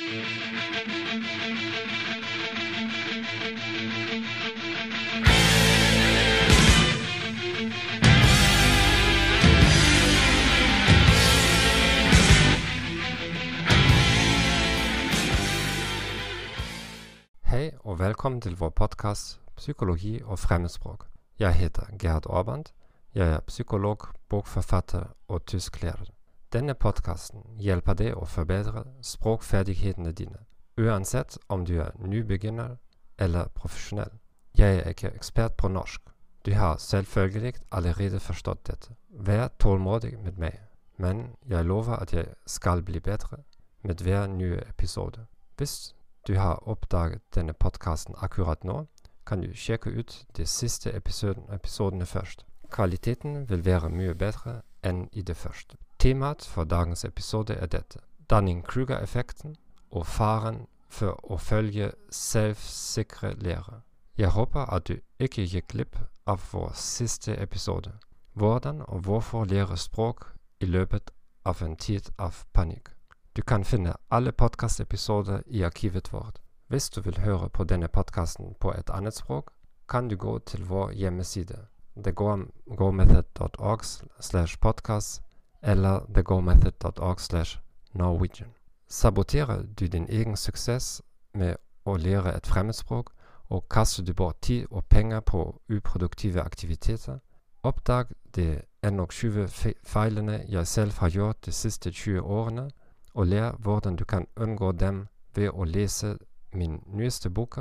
Hei og velkommen til vår podkast 'Psykologi og fremmedspråk'. Jeg heter Gerhard Aarband. Jeg er psykolog, bokforfatter og tysklærer. Denne podkasten hjelper deg å forbedre språkferdighetene dine, uansett om du er nybegynner eller profesjonell. Jeg er ikke ekspert på norsk. Du har selvfølgelig allerede forstått dette. Vær tålmodig med meg, men jeg lover at jeg skal bli bedre med hver nye episode. Hvis du har oppdaget denne podkasten akkurat nå, kan du sjekke ut de siste episoden, episodene først. Kvaliteten vil være mye bedre enn i det første. Temaet for dagens episode er dette. Dunning-Kruger-effekten og faren for å følge selvsikre lærere. Jeg håper at du ikke gikk glipp av vår siste episode. Hvordan og hvorfor lære språk i løpet av en tid av panikk. Du kan finne alle podkastepisoder i arkivet vårt. Hvis du vil høre på denne podkasten på et annet språk, kan du gå til vår hjemmeside thegomethod.org slash podcast eller thegomethod.org slash norwegian. Saboterer du din egen suksess med å lære et fremmedspråk, og kaster du bort tid og penger på uproduktive aktiviteter? Oppdag de ennå 20 feilene jeg selv har gjort de siste 20 årene, og lær hvordan du kan unngå dem ved å lese min nyeste bok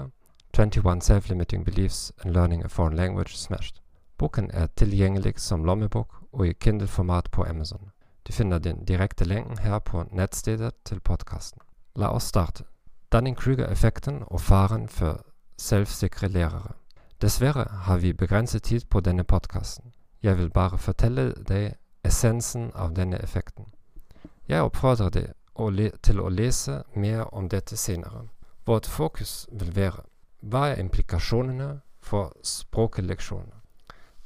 21 Self-Limiting Beliefs and Learning a Foreign Language Smashed. Boken er tilgjengelig som lommebok og i Kindle-format på Amazon. Du finner den direkte lenken her på nettstedet til podkasten. La oss starte. Dunning-Kruger-effekten og faren for selvsikre lærere. Dessverre har vi begrenset tid på denne podkasten. Jeg vil bare fortelle deg essensen av denne effekten. Jeg oppfordrer deg til å lese mer om dette senere. Vårt fokus vil være hva er implikasjonene for språkleksjoner.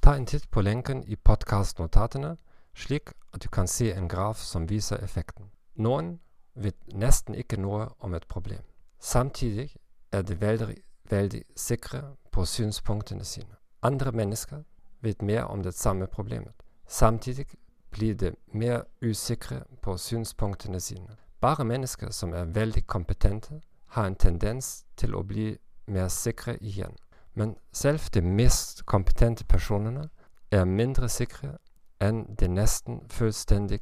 Ta en titt på lenken i podkastnotatene, slik at du kan se en graf som viser effekten. Noen vet nesten ikke noe om et problem. Samtidig er de veldig, veldig sikre på synspunktene sine. Andre mennesker vet mer om det samme problemet. Samtidig blir de mer usikre på synspunktene sine. Bare mennesker som er veldig kompetente, har en tendens til å bli mer sikre igjen. Men selv de mest kompetente personene er mindre sikre enn de nesten fullstendig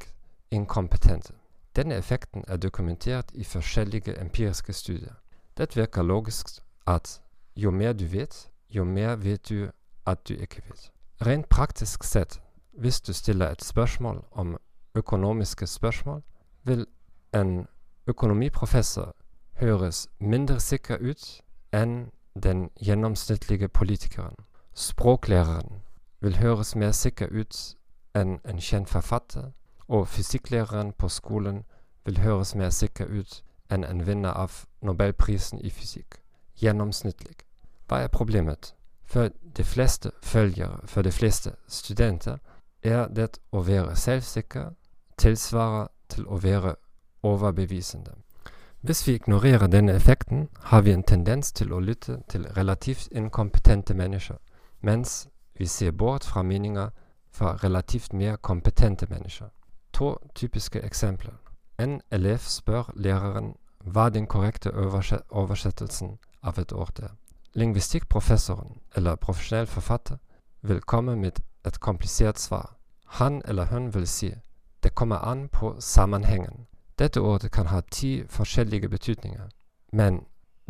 inkompetente. Denne effekten er dokumentert i forskjellige empiriske studier. Det virker logisk at jo mer du vet, jo mer vet du at du ikke vet. Rent praktisk sett, hvis du stiller et spørsmål om økonomiske spørsmål, vil en økonomiprofessor høres mindre sikker ut enn den gjennomsnittlige politikeren. Språklæreren vil høres mer sikker ut enn en kjent forfatter, og fysikklæreren på skolen vil høres mer sikker ut enn en vinner av nobelprisen i fysikk. Gjennomsnittlig. Hva er problemet? For de fleste følgere, for de fleste studenter, er det å være selvsikker tilsvarer til å være overbevisende. Hvis vi ignorerer denne effekten, har vi en tendens til å lytte til relativt inkompetente mennesker, mens vi ser bort fra meninger fra relativt mer kompetente mennesker. To typiske eksempler. En elev spør hva den korrekte oversettelsen av et ord er. Lingvistikkprofessoren eller profesjonell forfatter vil komme med et komplisert svar. Han eller hun vil si det kommer an på sammenhengen. Dette ordet kan ha ti forskjellige betydninger, men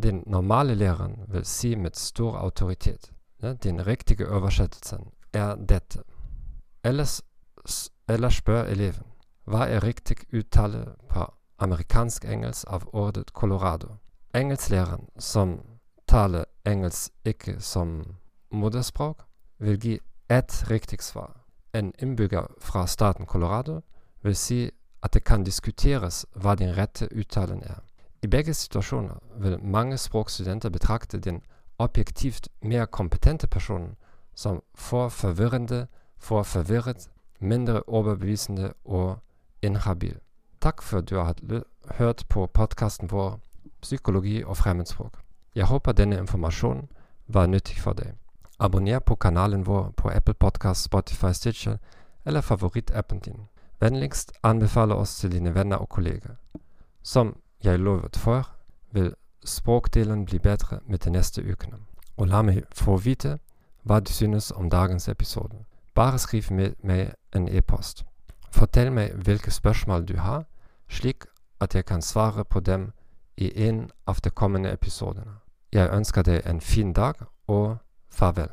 den normale læreren vil si med stor autoritet ja, den riktige oversettelsen er dette. Ellers, ellers spør eleven hva er riktig uttale på amerikansk-engelsk av ordet Colorado. Engelsklæreren, som taler engelsk ikke som moderspråk, vil gi ett riktig svar. En innbygger fra staten Colorado vil si at det kan diskuteres hva den rette uttalen er. I begge situasjoner vil mange språkstudenter betrakte den objektivt mer kompetente personen som for forvirrende, for forvirret, mindre overbevisende og inhabil. Takk for at du har hørt på podkasten vår psykologi og fremmedspråk. Jeg håper denne informasjonen var nyttig for deg. Abonner på kanalen vår på Apple Podcast, Spotify, Stitcher eller favorittappen din. Vennligst anbefale oss til dine venner og kolleger. Som jeg lovet før, vil språkdelen bli bedre med de neste ukene. Og la meg få vite hva du synes om dagens episode. Bare skriv med meg en e-post. Fortell meg hvilke spørsmål du har, slik at jeg kan svare på dem i en av de kommende episodene. Jeg ønsker deg en fin dag, og farvel.